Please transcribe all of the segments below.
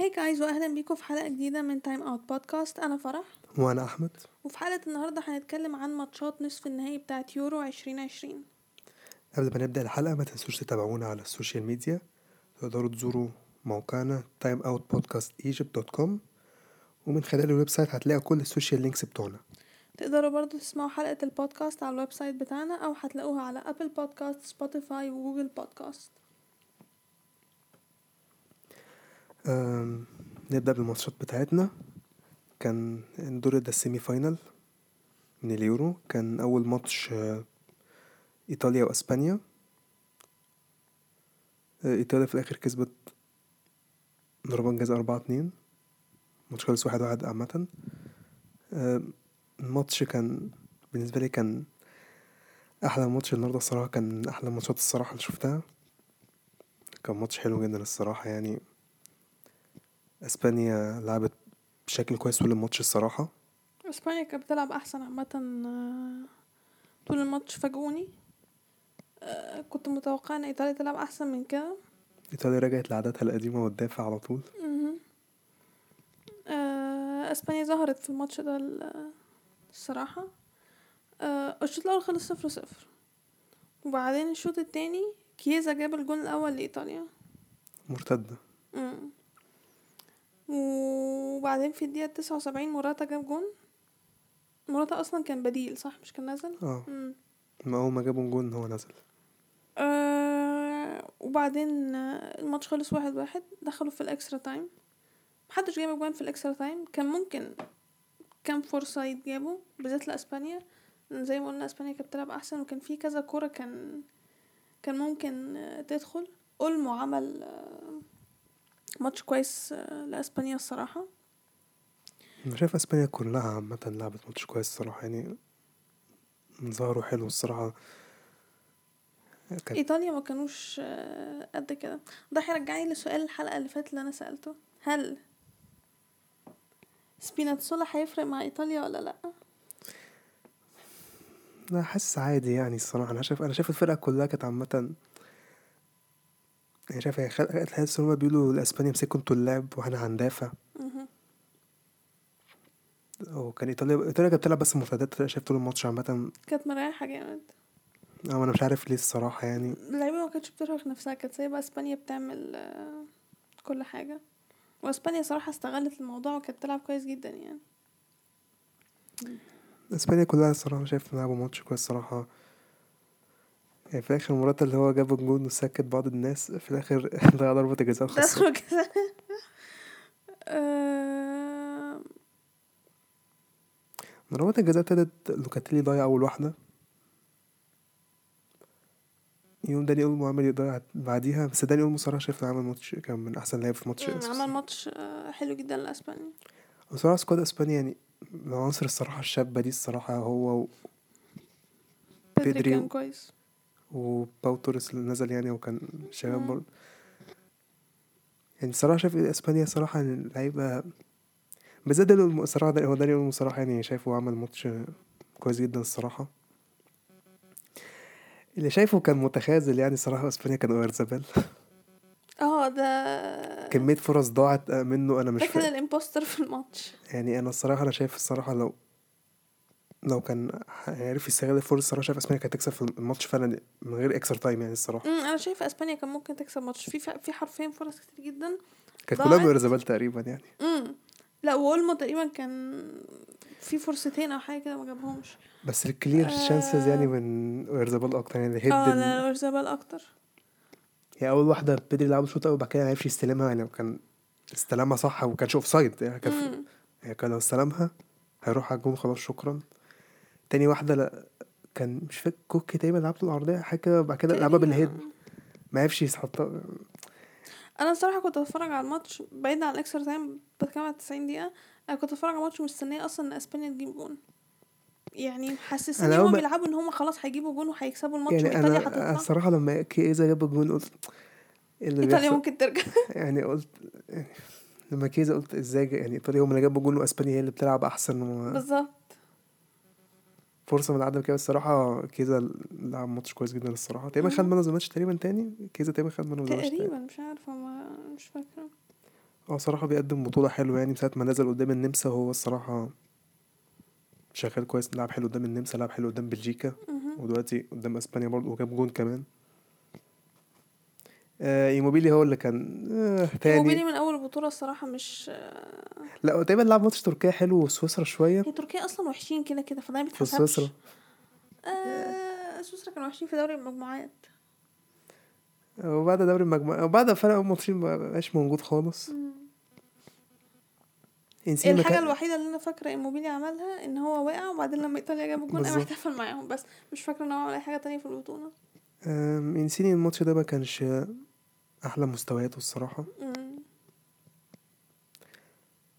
Hi guys واهلا بيكم في حلقة جديدة من Time Out Podcast أنا فرح. وأنا أحمد. وفي حلقة النهارده هنتكلم عن ماتشات نصف النهائي بتاعه يورو 2020 قبل ما نبدأ الحلقة ما تنسوش تتابعونا على ال social media. تقدروا تزوروا موقعنا timeoutpodcastegypt.com ومن خلال ال website هتلاقوا كل ال social links بتوعنا. تقدروا برضو تسمعوا حلقة البودكاست على ال website بتاعنا أو هتلاقوها على Apple Podcasts Spotify و Google Podcasts أم، نبدأ بالماتشات بتاعتنا. كان الدور ده ال semi-final من اليورو. كان أول ماتش آه، إيطاليا وإسبانيا. آه، إيطاليا في الآخر كسبت ضربات جزاء أربعة اتنين. ماتش خلص واحد واحد عامة. الماتش كان بالنسبة لي كان أحلى ماتش النهاردة الصراحة. كان من أحلى الماتشات الصراحة اللي شفتها. كان ماتش حلو جدا الصراحة يعني. إسبانيا لعبت بشكل كويس طول الماتش الصراحة. إسبانيا كانت بتلعب أحسن عامة آه، طول الماتش فاجئوني. آه، كنت متوقعه إن إيطاليا تلعب أحسن من كده. إيطاليا رجعت لعاداتها القديمة وتدافع على طول. آه، إسبانيا ظهرت في الماتش ده ال- الصراحة. آه، الشوط الأول خلص صفر صفر. وبعدين الشوط التاني كيزا جاب الجون الأول لإيطاليا. مرتدة. مم. وبعدين في الدقيقة تسعة وسبعين موراتا جاب جون. موراتا أصلا كان بديل صح؟ مش كان نازل؟ آه. مم. ما أول ما جابوا جون هو نزل آه وبعدين الماتش خلص واحد واحد دخلوا في ال extra time. محدش جاب اجوان في ال extra time. كان ممكن كام فرصة يتجابوا بالذات لإسبانيا. لأن زي ما قلنا إسبانيا كانت بتلعب أحسن وكان في كذا كورة كان كان ممكن تدخل. أولمو عمل ماتش كويس آه، لإسبانيا الصراحة. أنا شايف إسبانيا كلها عامة لعبت ماتش كويس الصراحة يعني ظهروا حلو الصراحة. كانت إيطاليا ما كانوش آه، قد كده. ده هيرجعني لسؤال الحلقة اللي فاتت اللي أنا سألته. هل سبيناتسولا هيفرق مع إيطاليا ولا لأ؟ أنا حاسس عادي يعني الصراحة. أنا شايف أنا شايف الفرقة كلها كانت عامة يعني شايف هي خل- تحس إن هما بيقولوا الأسبانيا مسكوا إنتوا اللعب وإحنا هندافع. مهم. وكان إيطاليا إيطاليا كانت بتلعب بس مرتدات شايف طول الماتش عامة. كانت مريحة جامد. أو أنا مش عارف ليه الصراحة يعني. اللعيبة ما كانتش بترهق نفسها كانت سايبة إسبانيا بتعمل آه، كل حاجة. وإسبانيا صراحة استغلت الموضوع وكانت بتلعب كويس جدا يعني. إسبانيا كلها الصراحة شايف لعبوا ماتش كويس الصراحة يعني في آخر مرات اللي هو جاب الجون وسكت بعض الناس في الآخر ضيع ضربة الجزاء وخسر دخلوا كده آه، ضربات الجزاء ابتدت لوكاتيلي ضيع أول واحدة. يوم داني أولمو عمل يضيع بعديها بس داني أولمو صراحة شايف عمل ماتش كان من أحسن لعيب في ماتش عمل ماتش آه، حلو جدا لإسبانيا. بصراحة squad أسبانيا يعني العناصر الصراحة الشابة دي الصراحة هو و- بيدري كان كويس. وباو توريس اللي نزل يعني وكان شباب. برضه. يعني الصراحة شايف إسبانيا صراحة اللعيبة بالذات داني أولمو الصراحة ده- هو داني صراحة يعني شايفه عمل ماتش كويس جدا الصراحة. اللي شايفه كان متخاذل يعني الصراحة إسبانيا كان اويرزابال آه ده كمية فرص ضاعت منه أنا مش ده كان ال imposter في الماتش. يعني أنا الصراحة أنا شايف الصراحة لو لو كان عارف يستغل الفرص الصراحة شايف إسبانيا كانت تكسب في الماتش فعلا من غير extra time يعني الصراحة. امم أنا شايفه إسبانيا كان ممكن تكسب ماتش. في في حرفيا فرص كتير جدا. كانت كلها. اويرزابال تقريبا يعني. امم لا أولمو تقريبا كان في فرصتين أو حاجة كده ما جابهمش. بس ال clear آه. chances يعني من اويرزابال أكتر يعني ال head آه لا اويرزابال أكتر. هي أول واحدة بيدري لعب شوط قوي وبعد كده معرفش يستلمها يعني كان استلمها صح وكانش offside يعني كان يعني كان لو استلمها هيروح على الجون خلاص شكرا. تاني واحدة لا كان مش فاكر كوكي تقريبا لعبته العرضية حاجة كده بعد كده لعبها بال head. ما عرفش يحطها أنا الصراحة كنت بتفرج على الماتش بعيد عن ال extra time بتكلم على 90 دقيقة. أنا كنت بتفرج على الماتش مستنية أصلا إن إسبانيا تجيب جون. يعني محسسين أنا هم بيلعبوا إن هم خلاص هيجيبوا جون وهيكسبوا الماتش يعني وإيطاليا أنا هتطلع. الصراحة لما كيزا جاب الجون قلت اللي إيطاليا بيحصل ممكن ترجع. يعني قلت يعني لما كيزا قلت إزاي يعني إيطاليا هم اللي جابوا جون وإسبانيا هي اللي بتلعب أحسن و- بالظبط. فرصة من عدم كده الصراحة كيزا لعب ماتش كويس جدا الصراحة. تقريبا خد. man of the match تقريبا تاني كيزا تقريبا خد man of the match تقريبا مش عارفة ما مش فاكرة. هو صراحة بيقدم بطولة حلوة يعني من ساعة ما نزل قدام النمسا هو الصراحة شغال كويس لعب حلو قدام النمسا لعب حلو قدام بلجيكا. ودلوقتي قدام إسبانيا برضه وجاب جون كمان. آه إيموبيلي هو اللي كان آه تاني. من أول البطولة الصراحة مش لا هو تقريبا لعب ماتش تركيا حلو وسويسرا شوية. هي تركيا أصلا وحشين كده كده فده ما بيتحسبش سويسرا. آه سويسرا كانوا وحشين في دوري المجموعات. وبعد دوري المجموعة وبعد فرق الماتشين ما بقاش موجود خالص. الحاجة كان الوحيدة اللي أنا فاكرة إيموبيلي عملها إن هو وقع وبعدين لما إيطاليا جابوا الجون قام. احتفل معاهم بس مش فاكرة إن هو عمل أي حاجة تانية في البطولة. إنسيني الماتش ده ما كانش أحلى مستوياته الصراحة. مم.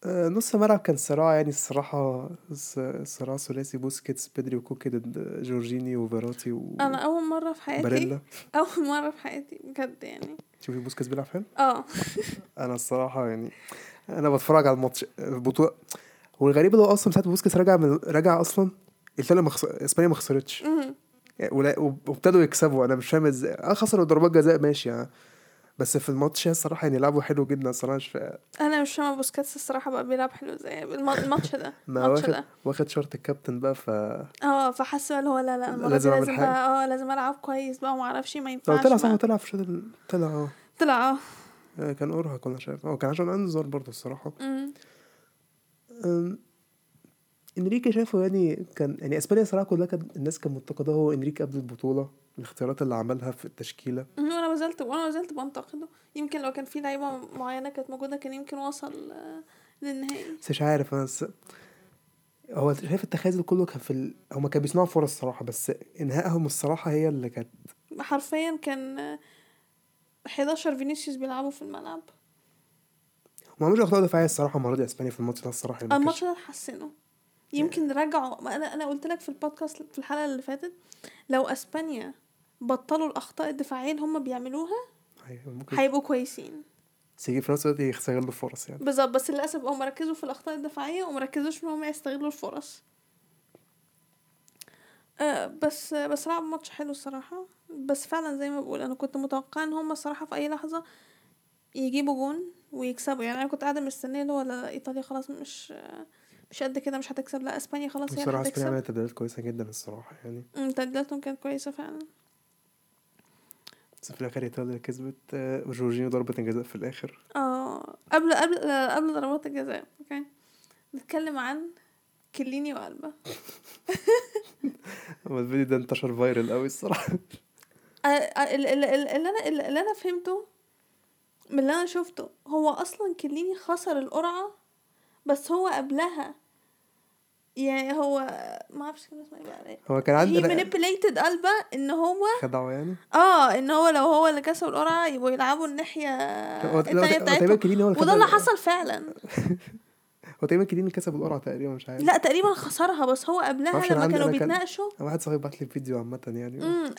آه، نص الملعب كان صراع يعني الصراحة الص- الصراع ثلاثي بوسكيتس بيدري وكوكي ضد جورجيني وفيراتي أنا أول مرة في حياتي وباريلا أول مرة في حياتي بجد يعني. شوفي بوسكيتس بيلعب حلو؟ آه. أنا الصراحة يعني أنا بتفرج على الماتش البطولة والغريب اللي هو أصلا ساعة ما بوسكيتس رجع من ايطاليا مخس... إسبانيا ما خسرتش. مم. يعني ولا- وب- وابتدوا يكسبوا أنا مش فاهم إزاي. آه خسروا ضربات جزاء ماشي يعني. بس في الماتش الصراحة يعني لعبوا حلو جدا الصراحة مش أنا مش فاهمه بوسكيتس الصراحة بقى بيلعب حلو إزاي الم- الماتش ده ما الماتش واخد ده واخد شرط الكابتن بقى ف آه فحاسة اللي هو لا لا المرة لازم حاجة. بقى آه لازم ألعب كويس بقى وما أعرفش ما ينفعش طلع صح. طلع في الشوط ال- طلع آه طلع آه آه، كان أرهق ولا شايف هو كان عشان انذر برضه الصراحة مم. أم، إنريكي شايفه يعني كان يعني إسبانيا صراحة كلها كان الناس كان منتقداه هو إنريكي قبل البطولة الاختيارات اللي عملها في التشكيلة؟ مم، وأنا ما زلت وأنا ما زلت بنتقده. يمكن لو كان في لعيبة معينة كانت موجودة كان يمكن وصل آه، للنهائي. بس مش عارف أنا بس هو شايف التخاذل كله كان في ال... هما كانوا بيصنعوا فرص الصراحة بس إنهائهم الصراحة هي اللي كانت حرفيا كان آه، 11 فينيسيوس بيلعبوا في الملعب. ما عملوش أخطاء دفاعية الصراحة المرة دي اسبانيا في الماتش ده الصراحة يعني ما الماتش ده حسنه يمكن رجعوا. أنا أنا قلت لك في البودكاست في الحلقة اللي فاتت لو أسبانيا بطلوا الأخطاء الدفاعية اللي هم بيعملوها أيوة، هيبقوا كويسين. بس يجي في نفس الوقت يستغلوا فرص يعني. بالظبط بس للأسف هم ركزوا في الأخطاء الدفاعية وما ركزوش إن هم يستغلوا الفرص. آه بس بس لعبوا ماتش حلو الصراحة. بس فعلا زي ما بقول أنا كنت متوقعه إن هم الصراحة في أي لحظة يجيبوا جون ويكسبوا. يعني أنا كنت قاعدة مستنية اللي هو لا إيطاليا خلاص مش مش قد كده مش هتكسب. لا إسبانيا خلاص هي الصراحة إسبانيا عملت تبديلات كويسة جدا الصراحة يعني. تبديلاتهم كانت كويسة فعلا. بس في الآخر ايطاليا كسبت آه، وجورجينيو ضربة الجزاء في الآخر. آه قبل قبل قبل ضربات الجزاء okay. نتكلم عن كيليني وألبا هو الفيديو ده انتشر viral قوي الصراحة. آه، آه، ال- ال- ال- اللي أنا اللي أنا فهمته من اللي أنا شفته هو أصلا كيليني خسر القرعة بس هو قبلها يعني هو ما أعرفش كان اسمه إيه بقى هو كان هي عندنا manipulated قلبه إن هو خدعه يعني؟ آه إن هو لو هو اللي كسب القرعة يبقوا يلعبوا الناحية تقريبا بتاعتهم وده اللي حصل فعلا. هو تقريبا كليني كسب القرعة تقريبا مش عارف. لا تقريبا خسرها بس هو قبلها معرفش لما كانوا أنا كان- بيتناقشوا. واحد صاحبي بعت لي فيديو عامة يعني. امم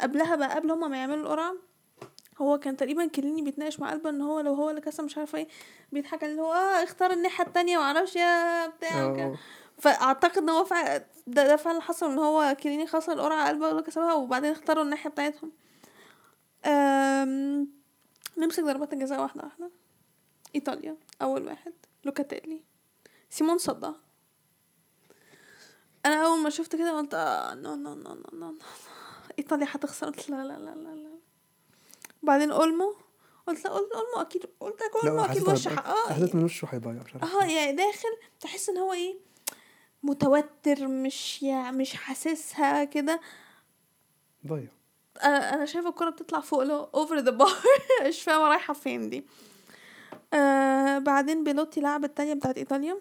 قبلها بقى قبل هما ما يعملوا القرعة هو كان تقريبا كليني بيتناقش مع قلبه إن هو لو هو اللي كسب مش عارفة إيه بيضحك اللي هو آه اختار الناحية التانية ومعرفش يا بتاع فأعتقد إن هو فع... ده, ده فعلا حصل إن هو كيليني خسر القرعة ألبا اللي كسبها وبعدين اختاروا الناحية بتاعتهم. أم... نمسك ضربات الجزاء واحدة واحدة. إيطاليا أول واحد. لوكاتيلي. سيمون صدها أنا أول ما شفت كده قلت آه no no no no no no. إيطاليا هتخسر. قلت لا لا لا لا لا. بعدين أولمو. قلت لا قلت أولمو أكيد قلت أولمو أكيد وش آه حسيت من وشه هيضيع مش عارف آه يعني داخل تحس إن هو إيه متوتر مش يعني مش حاسسها كده. ضيع أنا أنا شايفة الكرة بتطلع فوق له over the bar مش فاهمة رايحة فين دي. آه بعدين بيلوتي لعب التانية بتاعت إيطاليا.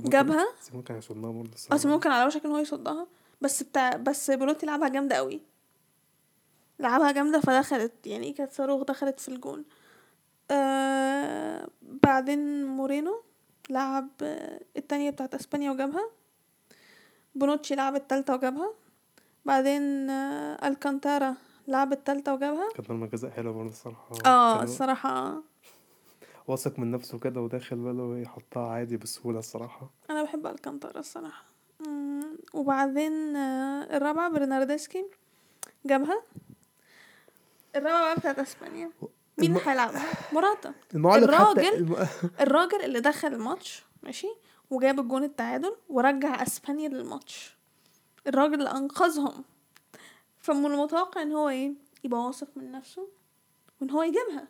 جابها؟ سيمون كان هيصدها برضه آه ممكن على وشك إن هو يصدها. بس بتاع بس بيلوتي لعبها جامدة قوي. لعبها جامدة فدخلت يعني كانت صاروخ دخلت في الجون. آه بعدين مورينو. لعب التانية بتاعت إسبانيا وجابها. بونوتشي لعب التالتة وجابها. بعدين آه ألكانتارا لعب التالتة وجابها. كانت ضربة جزاء حلوة برضه الصراحة. آه الصراحة. واثق من نفسه كده وداخل باله يحطها عادي بسهولة الصراحة. أنا بحب ألكانتارا الصراحة. وبعدين آه، الرابعة برناردسكي جابها. الرابعة بقى بتاعت إسبانيا. مين الم- هيلعبها مراتا المعلق حتى الراجل- الم... الراجل اللي دخل الماتش ماشي؟ وجاب الجون التعادل ورجع إسبانيا للماتش. الراجل اللي أنقذهم. فمن المتوقع إن هو إيه؟ يبقى واثق من نفسه وإن هو يجيبها.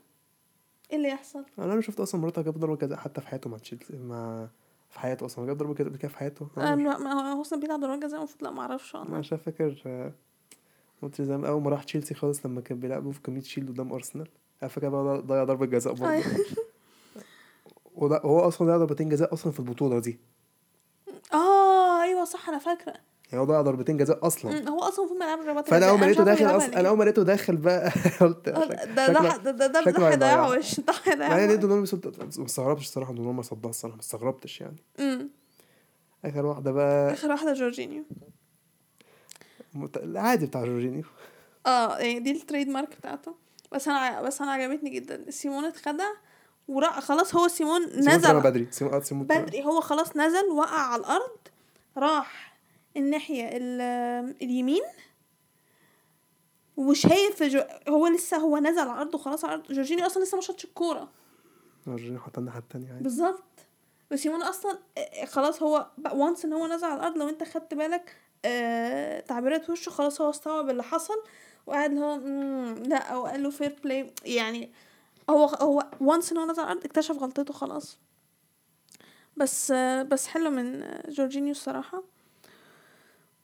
إيه اللي يحصل؟ أنا ما شفت أصلا مراته جاب ضربة جزاء حتى في حياته مع تشيلسي مع في حياته أصلا جاب ضربة جزاء كده في حياته. أنا ما- ما هو أصلا بيلعب ضربات جزاء المفروض لا ما أعرفش أنا مش فاكر آه، ماتش زي أول ما راح تشيلسي خالص لما كان بيلعبوا في كمية شيلد قدام أرسنال. أنا فاكر بقى ضيع ضربة جزاء برضه. أيوة. هو أصلا ضيع ضربتين جزاء أصلا في البطولة دي. آه أيوه صح أنا فاكرة. يعني هو ضيع ضربتين جزاء أصلا. هو أصلا المفروض ما يلعبش ضربات فأنا. أول ما لقيته داخل أصلا أنا أول ما لقيته داخل بقى قلت ده ده ده ده ده هيضيعه. وش. ده مع إن هيضيعه لقيته دوناروما صد- ما استغربتش الصراحه دوناروما صدها الصراحة ما استغربتش يعني. آخر واحدة بقى. آخر واحدة جورجينيو. العادي بتاع جورجينيو. آه يعني دي ال trademark بتاعته. بس أنا بس أنا عجبتني جدا. سيمون اتخدع ورا خلاص هو سيمون نزل. بدري. سيمون آه، سيمون بدري. هو خلاص نزل وقع على الأرض راح الناحية ال- اليمين وشايف جو... هو لسه هو نزل على الأرض وخلاص على الأرض. جورجينيو أصلا لسه ما شاطش الكورة. جورجينيو حطها الناحية التانية عادي. بالظبط. بس سيمون أصلا خلاص هو once إن هو نزل على الأرض لو أنت خدت بالك آه تعبيرات وشه خلاص هو استوعب اللي حصل وقعد اللي هو "مم، لا أو قال له fair play يعني هو هو once إن هو نزل على الأرض اكتشف غلطته خلاص. بس آه بس حلو من جورجينيو الصراحة.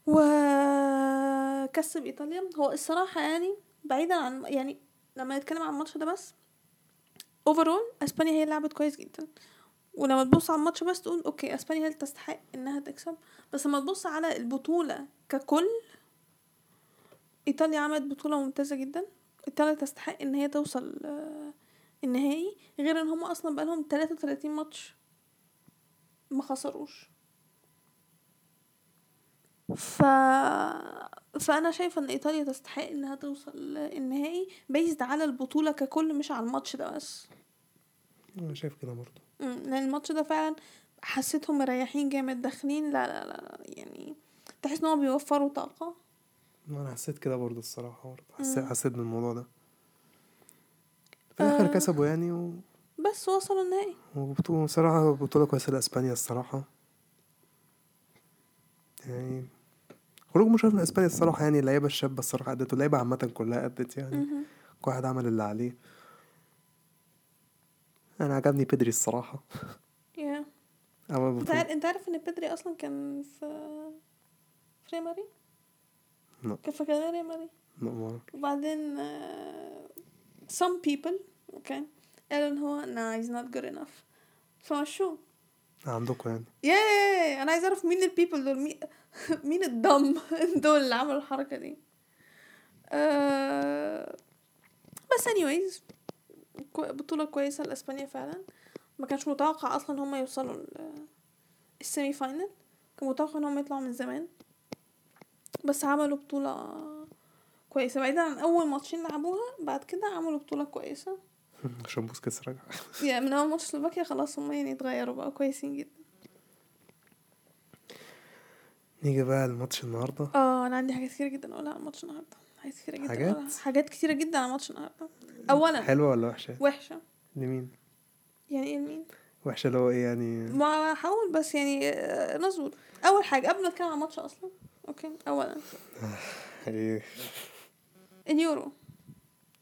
وكسب إيطاليا. هو الصراحة يعني بعيدا عن يعني لما نتكلم عن الماتش ده بس overall إسبانيا هي لعبت كويس جدا. ولما تبص على الماتش بس تقول okay إسبانيا اللي تستحق إنها تكسب. بس لما تبص على البطولة ككل إيطاليا عملت بطولة ممتازة جدا. إيطاليا تستحق إن هي توصل آه، النهائي غير إن هم أصلا بقالهم 33 ماتش ما خسروش. ف فأنا شايفة إن إيطاليا تستحق إنها توصل النهائي بيزد على البطولة ككل مش على الماتش ده بس. أنا شايف كده برضه. لأن الماتش ده فعلا حسيتهم مريحين جامد داخلين لا لا لا, يعني تحس إن هو بيوفروا طاقة أنا حسيت كده برضه الصراحة برضه حسيت. حسيت بالموضوع ده في الآخر آه. كسبوا يعني و... بس وصلوا النهائي وبطولة صراحة بطولة كويسة لأسبانيا الصراحة يعني خروج مشرف من أسبانيا الصراحة يعني اللعيبة الشابة الصراحة أدت اللعيبة عامة كلها أدت يعني. كل واحد عمل اللي عليه أنا عجبني بيدري الصراحة. يا أنت عارف أنت عارف إن بيدري أصلا كان في في ريال مدريد؟ لا. كان في ريال مدريد. لا، ما- وبعدين some people okay قالوا إن هو no he's not good enough. فمشوه عندكم يعني. يعني أنا عايزه أعرف مين ال people دول مين مين ال dumb دول اللي عملوا الحركة دي. آه، بس anyways كو- بطولة كويسة لإسبانيا فعلا. ما كانش متوقع أصلا إن هم يوصلوا ال- ال semi final كان متوقع إن هم يطلعوا من زمان. بس عملوا بطولة كويسة. بعيدا عن أول ماتشين لعبوها بعد كده عملوا بطولة كويسة. عشان بوسكيتس رجع يعني من أول ماتش سلوفاكيا خلاص هم يعني اتغيروا بقى كويسين جدا. نيجي بقى لماتش النهاردة. آه أنا عندي حاجات كتيرة جدا أقولها عن ماتش النهارده. حاجات كتيرة جدا. حاجات؟ أقولها. حاجات كتيرة جدا عن ماتش النهارده. اولا حلوة ولا وحشة؟ وحشة. لمين؟ يعني إيه لمين؟ وحشة اللي هو إيه يعني؟ ما هحاول بس يعني آه، نزول أول حاجة قبل ما اتكلم عن الماتش أصلا okay؟ اولا. إيه. اليورو.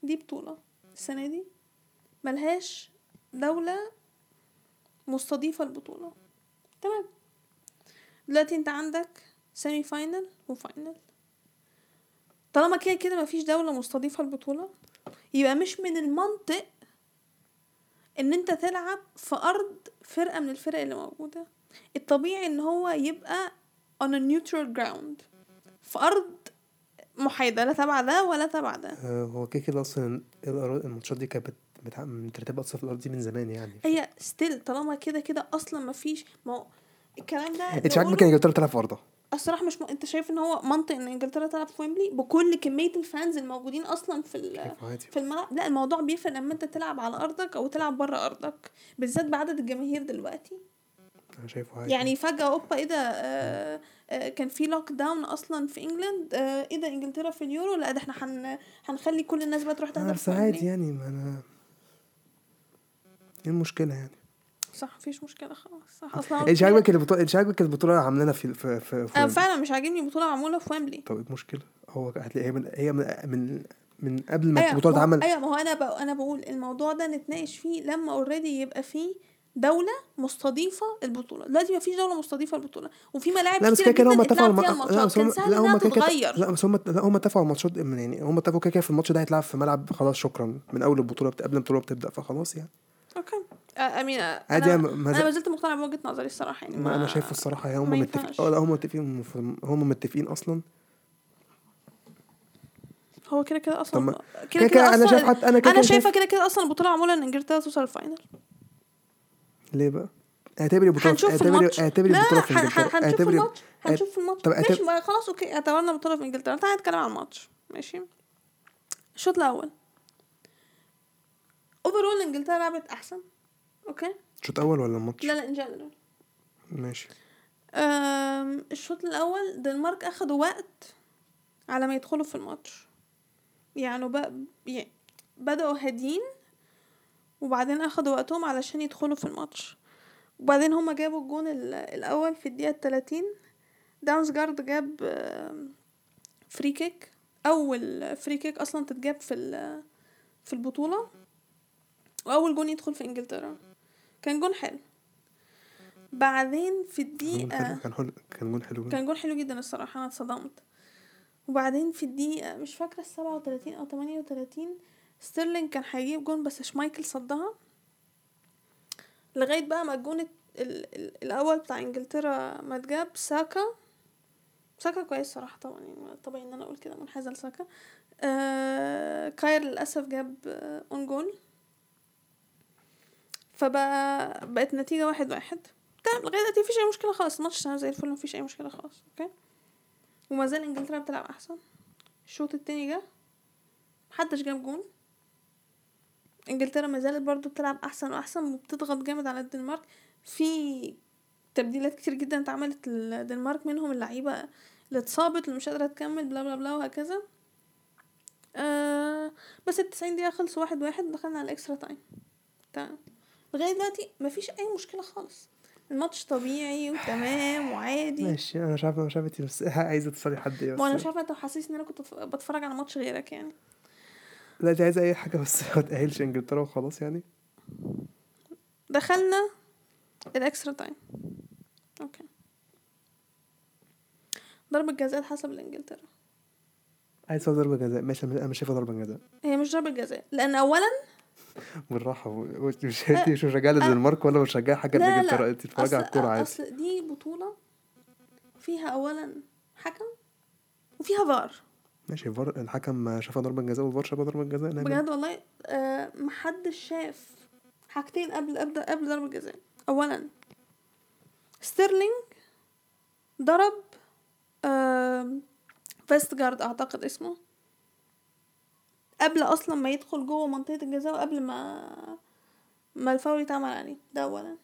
دي بطولة. السنة دي ملهاش دولة مستضيفة البطولة. تمام. دلوقتي أنت عندك semi final و final طالما كده كده مفيش دولة مستضيفة البطولة يبقى مش من المنطق إن أنت تلعب في أرض فرقة من الفرق اللي موجودة. الطبيعي إن هو يبقى on a neutral ground. في أرض محايدة لا تبع ده ولا تبع ده. آه، هو كده كده أصلا الماتشات دي كانت مترتبة أصلا في الأرض دي من زمان يعني. هي still طالما كده كده أصلا مفيش ما هو الكلام ده أنت عاجبك ان إنجلترا تلعب في أرضها. الصراحة مش م... أنت شايف إن هو منطق إن إنجلترا تلعب في ويمبلي؟ بكل كمية ال fans الموجودين أصلا في ال... في الملعب؟ لا الموضوع بيفرق لما أنت تلعب على أرضك أو تلعب بره أرضك بالذات بعدد الجماهير دلوقتي. أنا شايفه عادي. يعني فجأة اوبا إيه ده آه آه كان في lockdown أصلا في England آه إيه ده إنجلترا في اليورو؟ لا ده إحنا هن... هنخلي كل الناس بقى تروح تحضر بس عادي يعني ما أنا إيه المشكلة يعني؟ صح مفيش مشكلة خلاص. صح أصلا انت عاجبك البطوله انت عاجبك البطوله عاملانا في في في, أنا فعلا مش عاجبني بطولة معمولة في ويمبلي طب إيه المشكلة هو هتلاقي هي من هي من من, من قبل ما أيوه البطولة تتعمل. أيوه ما هو أنا. أنا بقول الموضوع ده نتناقش فيه لما اوريدي يبقى فيه دولة مستضيفة البطولة. دلوقتي مفيش دولة مستضيفة البطولة وفي ملاعب لا بس كده كده هم اتفقوا. لا الماتشات بس هم لا هم كده لا بس هم لا هم اتفقوا على الماتشات يعني هم اتفقوا كده كده في الماتش ده هيتلعب في ملعب خلاص شكرا. من أول البطولة بت... قبل البطولة بتبدأ فخلاص يعني. امين عادي أنا يعني ما- أنا ما زلت مقتنعة بوجهة نظري الصراحة يعني ما أنا شايف الصراحة هي هم ما متفقين. آه لا هم متفقين هم متفقين أصلا. هو كده كده أصلا ما- كده كده أنا شايف حتى أنا كده أنا كده شايف شايفة كده كده أصلا البطولة معمولة إن إنجلترا توصل ال final. ليه بقى؟ اعتبري البطوله في اعتبري اعتبري البطوله لا في إنجلترا. اعتبري الماتش. هنشوف الماتش. طب ماشي ما خلاص okay اعتبرنا بطولة في إنجلترا. تعالى نتكلم عن الماتش. ماشي؟ الشوط الأول. overall إنجلترا لعبت أحسن؟ okay. شوط اول ولا الماتش؟ لا لا in general ماشي. الشوط الأول الدنمارك أخدوا وقت على ما يدخلوا في الماتش. يعني بقى يعني بدأوا هادين وبعدين أخدوا وقتهم علشان يدخلوا في الماتش. وبعدين هما جابوا الجون ال- الأول في الدقيقة التلاتين. دامسجارد جاب أم، free kick أول free kick أصلا تتجاب في ال- في البطولة. وأول جون يدخل في إنجلترا. كان جون حلو. بعدين في جون الدقيقة كان حلو كان جون حلو كان جون حلو جدا الصراحة أنا اتصدمت. وبعدين في الدقيقة مش فاكرة السبعة وتلاتين أو تمانية وتلاتين ستيرلينج كان هيجيب جون بس شمايكل صدها. لغاية بقى ما الجون الأول بتاع إنجلترا ما اتجاب ساكا. ساكا كويس صراحة طبعا يعني طبيعي إن أنا أقول كده منحازة لساكا. آه كاير للأسف جاب آه own goal فبقى بقت نتيجة واحد واحد. تمام لغاية دلوقتي مفيش أي مشكلة خالص. الماتش تمام زي الفل مفيش أي مشكلة خالص okay؟ وما زال إنجلترا بتلعب أحسن. الشوط التاني جه محدش جاب جون. إنجلترا ما زالت برضو بتلعب أحسن وأحسن وبتضغط جامد على الدنمارك. في تبديلات كتير جدا اتعملت للدنمارك منهم اللعيبة اللي اتصابت اللي مش قادرة تكمل بلا بلا بلا وهكذا. آه بس التسعين دقيقة خلصوا واحد واحد دخلنا على الإكسترا تايم تمام. لغاية دلوقتي مفيش أي مشكلة خالص. الماتش طبيعي وتمام وعادي. ماشي أنا مش عارف مش عارف انت بس عايزة تصلي حد إيه ما أنا بس. مش عارفة أنت حاسس إن أنا كنت بتف- بتفرج على ماتش غيرك يعني؟ لا دي عايزة أي حاجة بس ما تأهلش إنجلترا وخلاص يعني؟ دخلنا ال extra time okay. ضربة جزاء اتحسبت لإنجلترا. عايز ضربة جزاء. ماشي أنا مش شايفها ضربة جزاء. هي مش ضربة جزاء لأن اولا بالراحة. مش انت مش مشجعه للدنمارك ولا مشجعه حاجة لا انت بتتفرجي على الكورة عادي. أصل دي بطولة فيها اولا حكم وفيها فار. ماشي فار الحكم شافها ضربة جزاء والفار شافها ضربة جزاء بجد والله آه محدش شاف حاجتين قبل قبل قبل ضربة الجزاء اولا ستيرلينج ضرب آه فيستجارد أعتقد اسمه. قبل أصلا ما يدخل جوه منطقة الجزاء وقبل ما ما الفاول يتعمل عليه. ده اولا.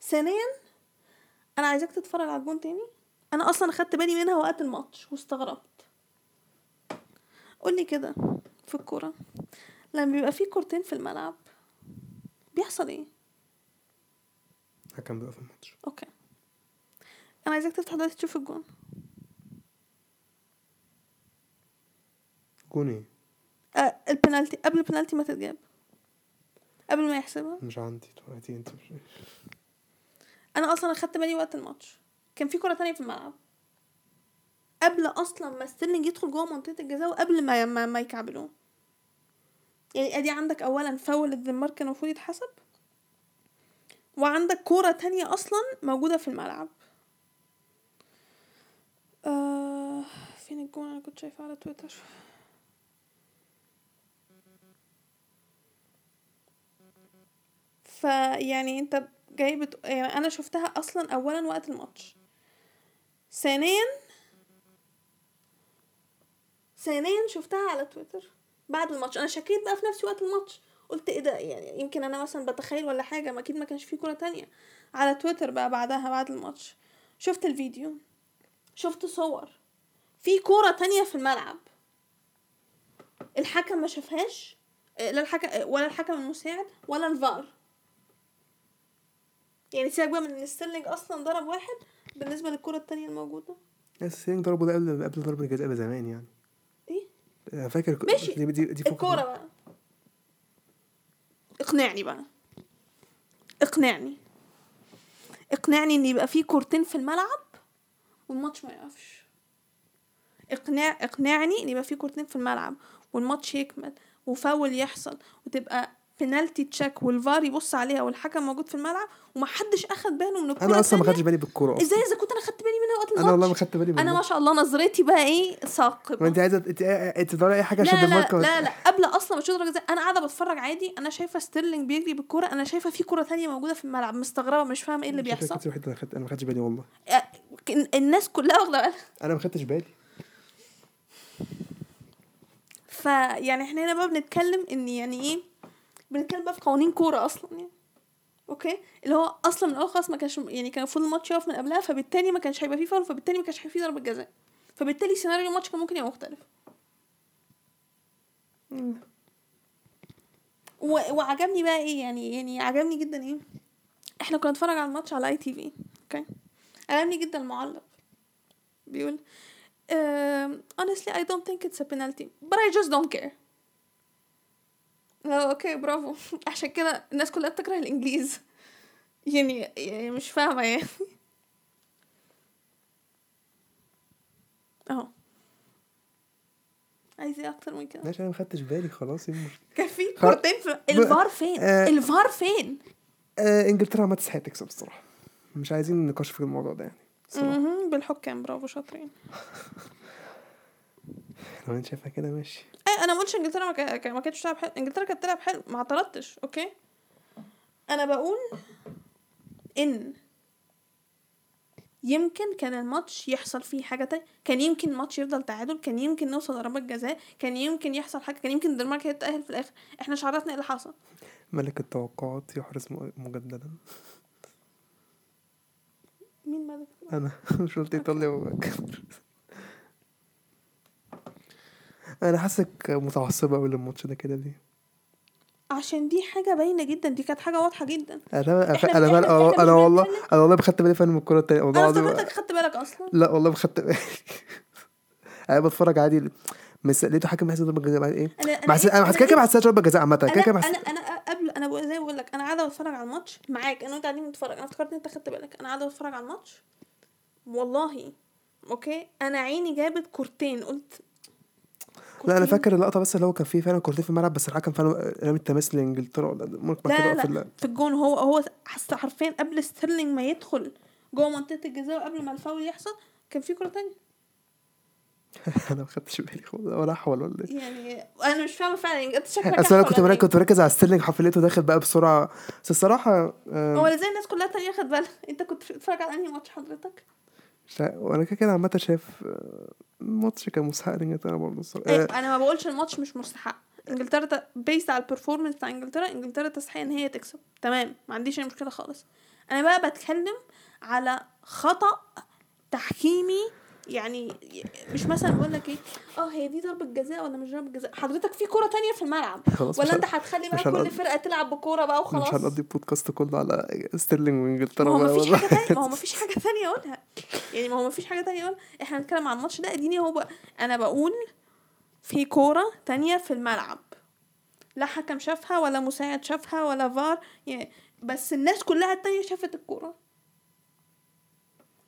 ثانيا أنا عايزاك تتفرج على الجون تاني. أنا أصلا أخدت بالي منها وقت الماتش واستغربت. قولي كده في الكورة. لما بيبقى في كورتين في الملعب بيحصل إيه؟ الحكم بيبقى في الماتش. okay. أنا عايزاك تفتح دلوقتي تشوف الجون. جون إيه؟ آه البنالتي قبل البنالتي ما تتجاب. قبل ما يحسبها. مش عندي دلوقتي انت مش أنا أصلا أخدت بالي وقت الماتش. كان في كرة تانية في الملعب. قبل أصلا ما ستيرلينج يدخل جوه منطقة الجزاء وقبل ما ما, ما يكعبلوه. يعني أدي عندك اولا فاول الدنمارك كان المفروض يتحسب. وعندك كورة تانية أصلا موجودة في الملعب. آه فين الجون؟ أنا كنت شايفاه على تويتر. فيعني انت جاي بت... يعني أنا شفتها أصلا اولا وقت الماتش. ثانيا ثانيا شفتها على تويتر بعد الماتش. أنا شكيت بقى في نفسي وقت الماتش. قلت إيه ده؟ يعني يمكن أنا مثلا بتخيل ولا حاجة ما أكيد ما كانش في كورة تانية. على تويتر بقى بعدها بعد الماتش. شفت الفيديو. شفت صور. في كورة تانية في الملعب. الحكم ما شافهاش لا الحكم ولا الحكم المساعد ولا الفار. يعني سيبك بقى من إن ستيرلينج أصلا ضرب واحد بالنسبة للكرة التانية الموجودة. ستيرلينج ضربه ده قبل قبل ضربة الجزاء بزمان يعني. إيه؟ أنا فاكر ماشي. دي دي, دي الكورة بقى. اقنعني بقى. اقنعني. اقنعني إن يبقى في كورتين في الملعب والماتش ما يقفش. اقناع اقنعني إن يبقى في كورتين في الملعب والماتش يكمل وفاول يحصل وتبقى penalty check وال VAR يبص عليها والحكم موجود في الملعب ومحدش أخد باله من الكوره أنا أصلا ما. خدتش بالي بالكوره أصلا. إزاي؟ إذا كنت أنا خدت بالي منها وقت الماتش أنا والله ما خدت بالي أنا منها ما شاء الله نظرتي بقى إيه؟ ثاقبة. انت عايزة تدوري أي حاجة لا عشان لا دماغك لا لا. قبل أصلا ما جزاء أنا قاعدة بتفرج عادي. أنا شايفة ستيرلينج بيجري بالكوره أنا شايفة في كوره تانية موجودة في الملعب. مستغربة مش فاهمة إيه اللي بيحصل. أنا ما خدتش بالي والله. الناس كلها واخدة بالها. أنا ما خدتش بالي. فيعني إحنا هنا بقى بنتكلم إن يعني إيه؟ بنتكلم بقى في قوانين كورة أصلا يعني. okay؟ اللي هو أصلا من الأول خالص ما كانش يعني كان المفروض الماتش يقف من قبلها فبالتالي ما كانش هيبقى فيه فاول فبالتالي ما كانش هيبقى فيه ضربة جزاء. فبالتالي سيناريو الماتش كان ممكن يبقى مختلف. و... وعجبني بقى إيه يعني يعني عجبني جدا إيه؟ إحنا كنا نتفرج على الماتش على ITV okay؟ عجبني جدا المعلق. بيقول um, honestly I don't think it's a penalty but I just don't care. لا okay برافو. عشان كده الناس كلها بتكره الإنجليز. يعني, يعني مش فاهمة يعني. أهو. عايز إيه أكتر من كده؟ ماشي أنا ما خدتش بالي خلاص كان في كورتين في الفار فين؟ آه. الفار فين؟ آه إنجلترا ما تستحق تكسب الصراحه مش عايزين نقاش في الموضوع ده يعني مهم، بالحكام برافو شاطرين. لو أنت شايفها كده ماشي. أنا ما قلتش إنجلترا ما, كا- كا- ما كانتش تلعب حلو إنجلترا كانت تلعب حلو ما اعترضتش أوكي؟ أنا بقول إن يمكن كان الماتش يحصل فيه حاجة تانية كان يمكن الماتش يفضل تعادل كان يمكن نوصل ضربات جزاء كان يمكن يحصل حاجة كان يمكن الدنمارك هي تتأهل في الآخر. إحنا مش عرفنا إيه اللي حصل. ملك التوقعات يحرز مجددا. مين مالك أنا. مش قلت إيطاليا وبك. أنا حاسك متعصبة قوي للماتش ده كده ليه؟ عشان دي حاجة باينة جدا دي كانت حاجة واضحة جدا. أنا أنا أنا, مش أنا والله أنا والله ما خدت بالي فعلا من الكورة التانية. والله أنا افتكرتك خدت بالك أصلا. لا والله ما خدت بالي. أنا بتفرج عادي مس... لقيته حكم بيحسب ضربه جزاء بعد إيه؟ أنا مع الس- أنا كده كده بحسها ضربه جزاء عامة كده أنا كده أنا بحس... أنا قبل أنا زي ما بقول لك أنا قاعدة بتفرج على الماتش معاك أنا وأنت قاعدين بنتفرج. أنا افتكرت إن أنت خدت بالك. أنا قاعدة بتفرج على الماتش. والله okay؟ أنا عيني جابت كورتين. قلت لا أنا؟ فاكر اللقطة بس اللي هو كان فيه فعلا كورتين في الملعب بس الحكم فعلا رمي التماس لإنجلترا ولا ممكن بعد كده لا لا في الجون هو هو حس حرفيا قبل ستيرلينج ما يدخل جوه منطقة الجزاء وقبل ما الفاول يحصل كان في كره تانية. أنا ما خدتش بالي خالص ولا أحول ولا إيه؟ يعني أنا مش فاهمة فعلا أنت شكلك أصل أنا كنت ولا مركز إيه؟ كنت مركز على ستيرلينج حفلته داخل بقى بسرعة. بس الصراحة هو إزاي الناس كلها تانية خد بالها؟ أنت كنت بتتفرج على أنهي ماتش حضرتك؟ مش وأنا كده كده عامة شايف آه، الماتش كان مستحق لإنجلترا برضه الصراحة. أيوة، آه، أنا ما بقولش الماتش مش مستحق. إنجلترا based على ال performance بتاع إنجلترا إنجلترا تستحق إن هي تكسب. تمام ما عنديش أي مشكلة خالص. أنا بقى بتكلم على خطأ تحكيمي يعني مش مثلا بقول لك إيه آه هي دي ضربة جزاء ولا مش ضربة جزاء؟ حضرتك في كورة تانية في الملعب. خلاص ولا مش أنت هتخلي بقى مش كل فرقة تلعب بكورة بقى مش وخلاص؟ هنقضي البودكاست كله على ستيرلينج وإنجلترا ما هو مفيش حاجة تانية ما هو مفيش حاجة تانية اقولها يعني ما هو مفيش حاجة تانية اقولها إحنا هنتكلم عن الماتش ده إديني هو بقى. أنا بقول في كورة تانية في الملعب. لا حكم شافها ولا مساعد شافها ولا فار يعني بس الناس كلها التانية شافت الكورة.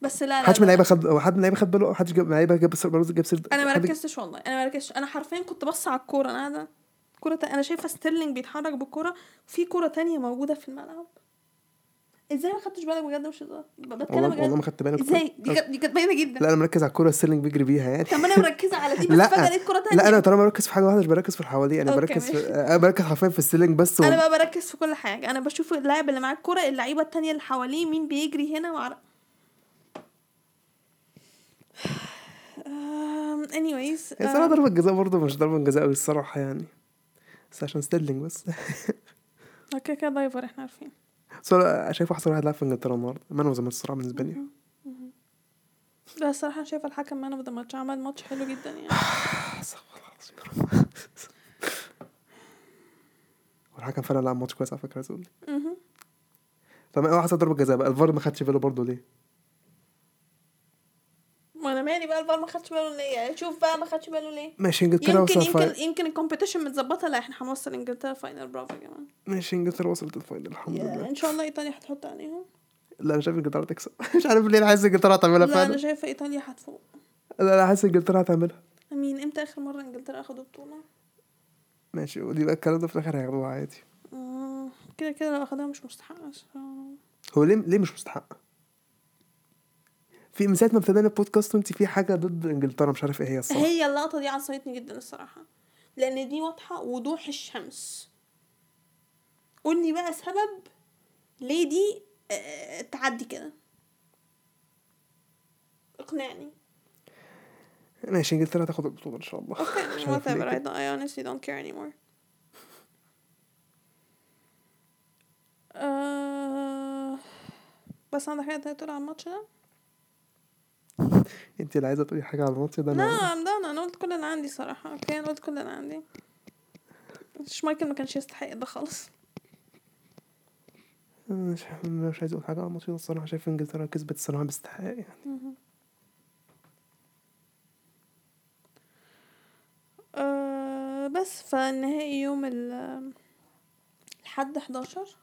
بس لا لا, حدش من. اللعيبة خد حد من اللعيبة خد باله حدش جاب لعيبه جاب سير- برضه جاب سير أنا ما ركزتش والله أنا ما ركزتش. أنا حرفيا كنت بص على الكورة أنا قاعدة كورة أنا شايفة ستيرلينج بيتحرك بالكورة في كورة تانية موجودة في الملعب. إزاي ما خدتش بالك بجد؟ مش بتكلم والله والله ما خدت بالي إزاي؟ دي كانت دي كانت باينة جدا. لا أنا مركز على الكورة ستيرلينج بيجري بيها يعني. طب أنا مركزة على دي بس فجأة لقيت كوره تانية لا أنا طالما بركز في حاجة واحدة مش بركز في اللي حواليه. أنا بركز في. أنا بركز حرفيا في ستيرلينج بس و... أنا بقى بركز في كل حاجة. أنا بشوف اللاعب اللي معاه الكوره اللعيبة التانية اللي حواليه مين بيجري هنا. Um, anyways هي صراحة ضربة جزاء برضه مش ضربة جزاء قوي الصراحة يعني. بس عشان ستيرلينج بس. okay كده diver إحنا عارفين بس شايف احسن واحد لعب في إنجلترا النهارده. man of the match الصراحه بالنسبة لي. بس الصراحة أنا شايفة الحكم man of the match عمل ماتش حلو جدا يعني. والحكم فعلا لعب ماتش كويس على فكرة عايز أقول لك. طب هو حسب ضربة جزاء بقى. الفار ما خدش باله برضه ليه؟ مالي بقى الفار ما خدش باله ليه؟ يعني شوف بقى ما خدش باله ليه. ماشي إنجلترا يمكن وصل يمكن يمكن ال competition متظبطة لا إحنا هنوصل إنجلترا final. برافو يا جماعة. ماشي إنجلترا وصلت ال final الحمد لله. إن شاء الله إيطاليا هتحط عليهم. لا أنا شايف إنجلترا تكسب مش عارف ليه أنا حاسس إنجلترا هتعملها لا أنا فعلا. شايفه إيطاليا هتفوق. لا أنا حاسس إنجلترا هتعملها. أمين إمتى آخر مرة إنجلترا أخدوا بطولة؟ ماشي ودي بقى الكلام ده في الآخر هياخدوها عادي. مم، كده كده لو أخدوها مش مستحقة هو ليه ليه مش مستحق؟ في من ساعة ما ابتدينا البودكاست وانت في حاجة ضد إنجلترا مش عارف إيه هي الصراحة هي اللقطة دي عصبتني جدا الصراحة لأن دي واضحة وضوح الشمس قول لي بقى سبب ليه دي آه، تعدي كده اقنعني ماشي إنجلترا هتاخد البطولة إن شاء الله Okay, ليه whatever. I, don't, I honestly don't care anymore. آه بس عندك حاجة تانية تقول على الماتش ده؟ انت اللي عايزة تقولي حاجة على الماتش ده؟ لا أنا done. أنا قلت كل اللي عندي صراحة. أوكي أنا قلت كل اللي عندي. شمايكل ما كانش يستحق ده خالص. مش مش عايز أقول حاجة على الماتش ده الصراحة. شايف إنجلترا كسبت الصراحة باستحقاق يعني. آه بس فالنهائي يوم ال الحد 11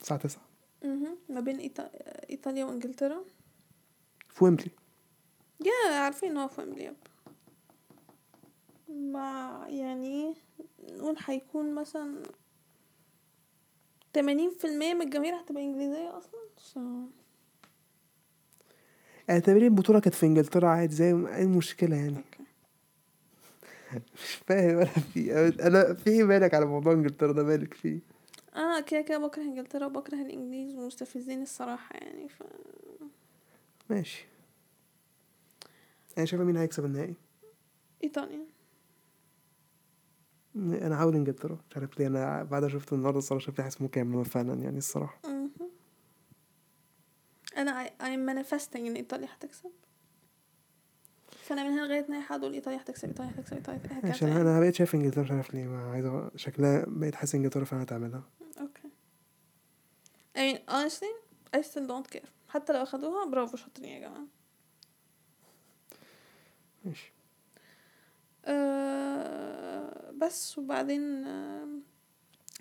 الساعة 9 مهم. ما بين إيطا... إيطاليا وإنجلترا. في ويمبلي. يا عارفين إن هو في ويمبلي يب. مع يعني نقول هيكون مثلا تمانين في المية من الجماهير هتبقى إنجليزية أصلا so. اعتبري البطوله كانت في إنجلترا عادي زي إيه المشكلة يعني. مش فاهم أنا في أنا في إيه مالك على موضوع إنجلترا ده؟ مالك فيه أنا كده كده بكره إنجلترا وبكره الإنجليز ومستفزين الصراحة يعني ف ماشي. أنا شايفة مين هيكسب النهائي؟ إيطاليا. أنا هحاول إنجلترا مش عارف ليه أنا بعد ما شفت النهارده الصراحة شايف حاسس مكمل فعلا يعني الصراحة. أنا I'm manifesting إن إيطاليا هتكسب. فأنا من هنا لغاية نهاية هقول إيطاليا هتكسب إيطاليا هتكسب إيطاليا هتكسب عشان أنا بقيت شايف إنجلترا مش عارف ليه ما عايز أ- شكلها بقيت حاسس إنجلترا فعلا هتعملها. أوكي. I mean honestly I still don't care. حتى لو أخدوها برافو شاطرين يا جماعة. ماشي. أه بس وبعدين آه،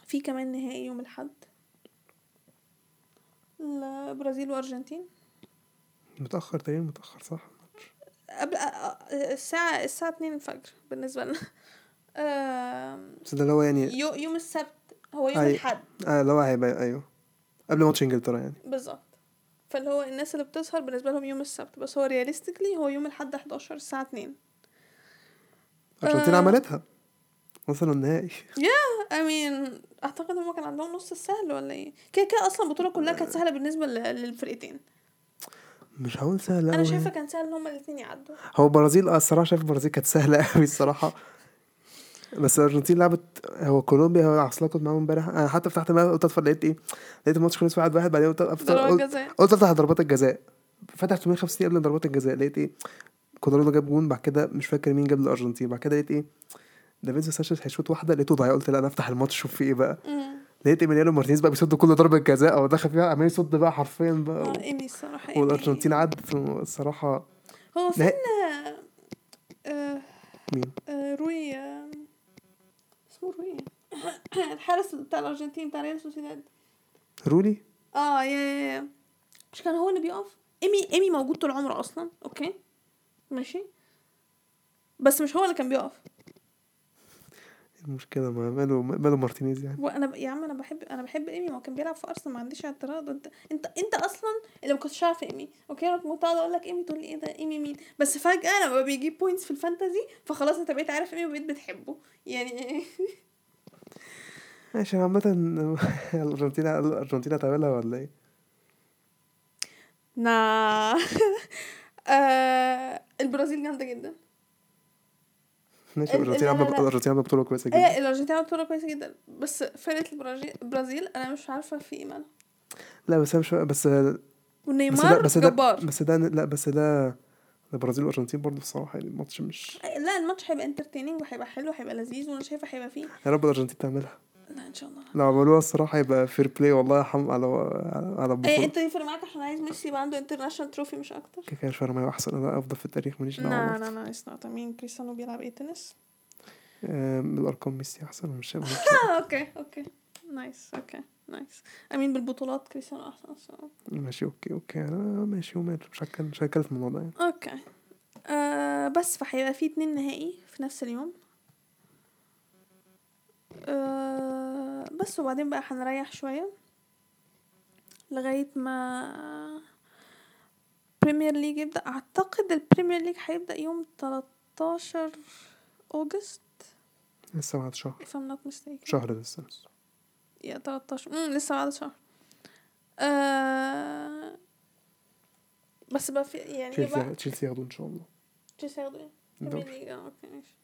في كمان نهائي يوم الحد البرازيل وأرجنتين. متأخر تقريبا متأخر صح؟ قبل آه، آه، الساعة الساعة اتنين الفجر بالنسبة لنا. بس ده اللي هو يعني يو- يوم السبت هو يوم أي. الحد آه اللي هو هيبقى أيوه. قبل ماتش إنجلترا يعني. بالظبط. فاللي هو الناس اللي بتسهر بالنسبة لهم يوم السبت بس هو realistically هو يوم الحد 11 الساعة 2 ارجنتين آه. عملتها. وصلوا النهائي. I mean أعتقد هما كان عندهم نص السهل ولا إيه؟ كده كده أصلا البطولة كلها كانت سهلة بالنسبة ل- للفرقتين. مش هقول سهل أنا يعني. كان سهل إن هما الاتنين يعدوا. هو البرازيل آه الصراحة شايف البرازيل كانت سهلة قوي الصراحة. بس الأرجنتين لعبت هو كولومبيا هو أصلا كنت معاهم امبارح. أنا حتى فتحت قلت أتفرج لقيت إيه؟ لقيت الماتش خلص واحد واحد بعدين قلت قلت أفتح ضربات الجزاء. فتح 850 قبل ضربات الجزاء لقيت إيه؟ كوادرادو جاب جون بعد كده مش فاكر مين جاب الارجنتين بعد كده لقيت إيه؟ دافينسون سانشيز هيشوط واحدة لقيته ضايع قلت لا أنا افتح الماتش أشوف فيه إيه بقى. لقيت إيميليانو مارتينيز بقى بيصد كل ضربة جزاء أو دخل فيها عمال يصد بقى حرفيا بقى. آه و... ايمي إيمي. والأرجنتين عدت الصراحة هو فين نهائي- آه، آه، مين؟ آه، رولي آه، روي الحارس بتاع الأرجنتين بتاع ريال سوسيداد. رولي آه يا يا يا. مش كان هو اللي بيقف؟ إيمي إيمي موجود طول عمره أصلا okay. ماشي. بس مش هو اللي كان بيقف. المشكلة؟ ما ماله ماله مارتينيز يعني. وأنا ب... يا عم أنا بحب أنا بحب إيمي هو كان بيلعب في أرسنال ما عنديش اعتراض. أنت أنت أنت أصلا اللي ما كنتش عارف إيمي okay؟ أنا كنت أقول لك إيمي تقول لي إيه ده إيمي مين؟ بس فجأة لما بيجيب points في ال fantasy فخلاص أنت بقيت عارف إيمي وبقيت بتحبه. يعني ماشي عامة الأرجنتين الأرجنتين هتعملها ولا إيه؟ نا. آه البرازيل جامدة جدا. ماشي ال- الأرجنتين لا، لا، عاملة لا. الأرجنتين عاملة بطولة كويسة جدا. إيه الارجنتين عملت بطولة كويسة جدا. بس فرقة البرازيل أنا مش عارفة في إيه مالها. لا بس أنا مش بس ونيمار بس ده جبار. بس ده لا بس ده البرازيل والأرجنتين برضه الصراحة يعني الماتش مش لا الماتش هيبقى entertaining وهيبقى حلو وهيبقى لذيذ وأنا شايفة هيبقى فيه يا رب الأرجنتين تعملها. إن شاء الله. لو عملوها الصراحة يبقى fair play والله يا حم على على إيه البطولة انت يفرق معاك عشان عايز ميسي يبقى عنده international trophy مش أكتر؟ كده كده ما أحسن أنا أفضل في التاريخ ماليش دعوة لا. لا لا it's not مين كريستيانو بيلعب إيه تنس؟ آم، الارقام ميسي أحسن مش okay okay. nice okay nice امين بالبطولات كريستيانو أحسن الصراحة. ماشي okay okay. أنا ماشي ومال مش هتكلم مش هتكلم في الموضوع يعني. okay. آه بس فهيبقى في اتنين نهائي في نفس اليوم. آه بس وبعدين بقى هنريح شوية لغاية ما Premier League يبدأ. أعتقد ال Premier League هيبدأ يوم 13 أوجست. لسه بعد شهر. If I'm not mistaken. شهر لسه. يا 13 امم لسه بعد شهر. آه بس بقى في يعني تشيلسي تشيلسي ياخدوا إن شاء الله. تشيلسي ياخدوا إيه؟ آه okay ماشي.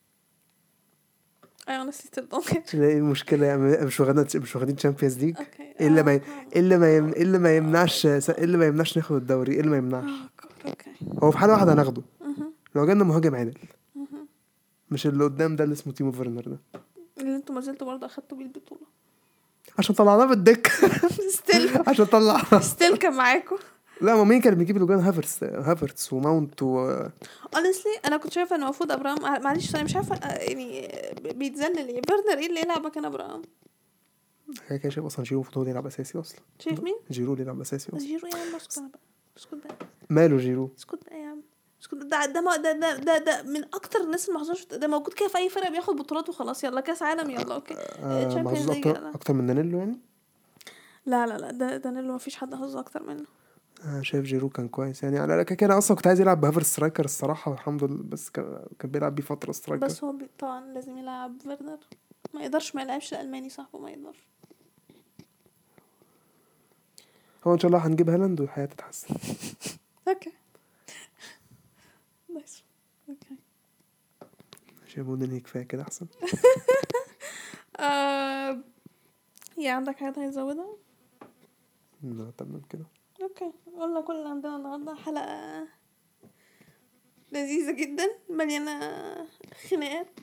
Still don't get تلاقي المشكلة يعني؟ مش واخدين مش واخدين Champions League إلا ما آه، إلا ما يم... إلا ما يمنعش إلا ما يمنعش ناخد الدوري إلا ما آه. يمنعش okay هو في حالة واحدة هناخده. مهم، لو جالنا مهاجم عادل مهم. مش اللي قدام ده اللي اسمه تيمو فيرنر ده. اللي أنتوا ما زلتوا برضه أخدتوا بيه البطولة. عشان طلعناه بالدكة still عشان طلع still كان معاكم. لا ما مين كان بيجيب الاجوان هافرتس هافرتس وماونت و honestly أنا كنت شايفة إن المفروض ابراهام معلش أنا مش عارفة آه، يعني بيتذلل إيه؟ فيرنر إيه اللي يلعب مكان أبراهام؟ حاجة كده شايف أصلا جيرو المفروض هو اللي يلعب أساسي أصلا. شايف مين؟ جيرو اللي يلعب أساسي أصلا. جيرو يا عم اسكت بقى اسكت بقى. ماله جيرو؟ اسكت بقى يا عم اسكت ده ده ده ده ده, ده من أكتر الناس اللي ما حظوش ده موجود كده في أي فرقة بياخد بطولات وخلاص يلا كأس عالم يلا okay. آه أكتر. أكتر من دانيلو يعني؟ لا لا لا ده دانيلو ما فيش حد حظه أكتر منه. آه شايف جيرو كان كويس يعني. على كده كده أصلا كنت عايز يلعب بهافرتس striker الصراحة والحمد لله بس كان بيلعب بيه فترة striker. بس هو. طبعا لازم يلعب فيرنر. ما يقدرش ما يلعبش الالماني صاحبه ما يقدرش. هو إن شاء الله هنجيب هالاند والحياة تتحسن. okay. nice okay. شايف ننهي كفاية كده أحسن؟ آه... يا عندك تانية تزودها؟ لا تمام كده. okay قلنا كل اللي عندنا النهاردة حلقة لذيذة جدا مليانة خناقات.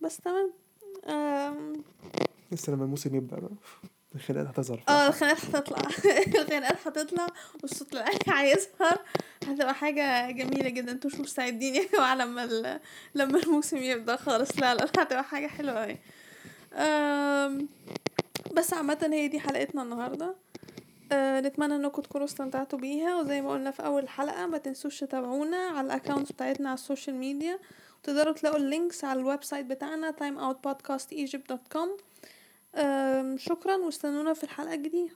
بس تمام. لسه لما الموسم يبدأ بقى. الخناقات هتظهر. آه الخناقات هتطلع. الخناقات هتطلع والصوت العالي هيظهر هتبقى حاجة جميلة جدا. أنتوا مش مستعدين يا جماعة لما ال... لما الموسم يبدأ خالص. لا لا هتبقى حاجة حلوة أوي. أم... بس عامة هي دي حلقتنا النهاردة. أه نتمنى انكم تكونوا استمتعتوا بيها وزي ما قلنا في أول حلقة ما تنسوش تتابعونا على ال account بتاعتنا على ال social media وتقدروا تلاقوا ال links على ال website بتاعنا timeoutpodcastegypt.com شكرا واستنونا في الحلقة الجديدة.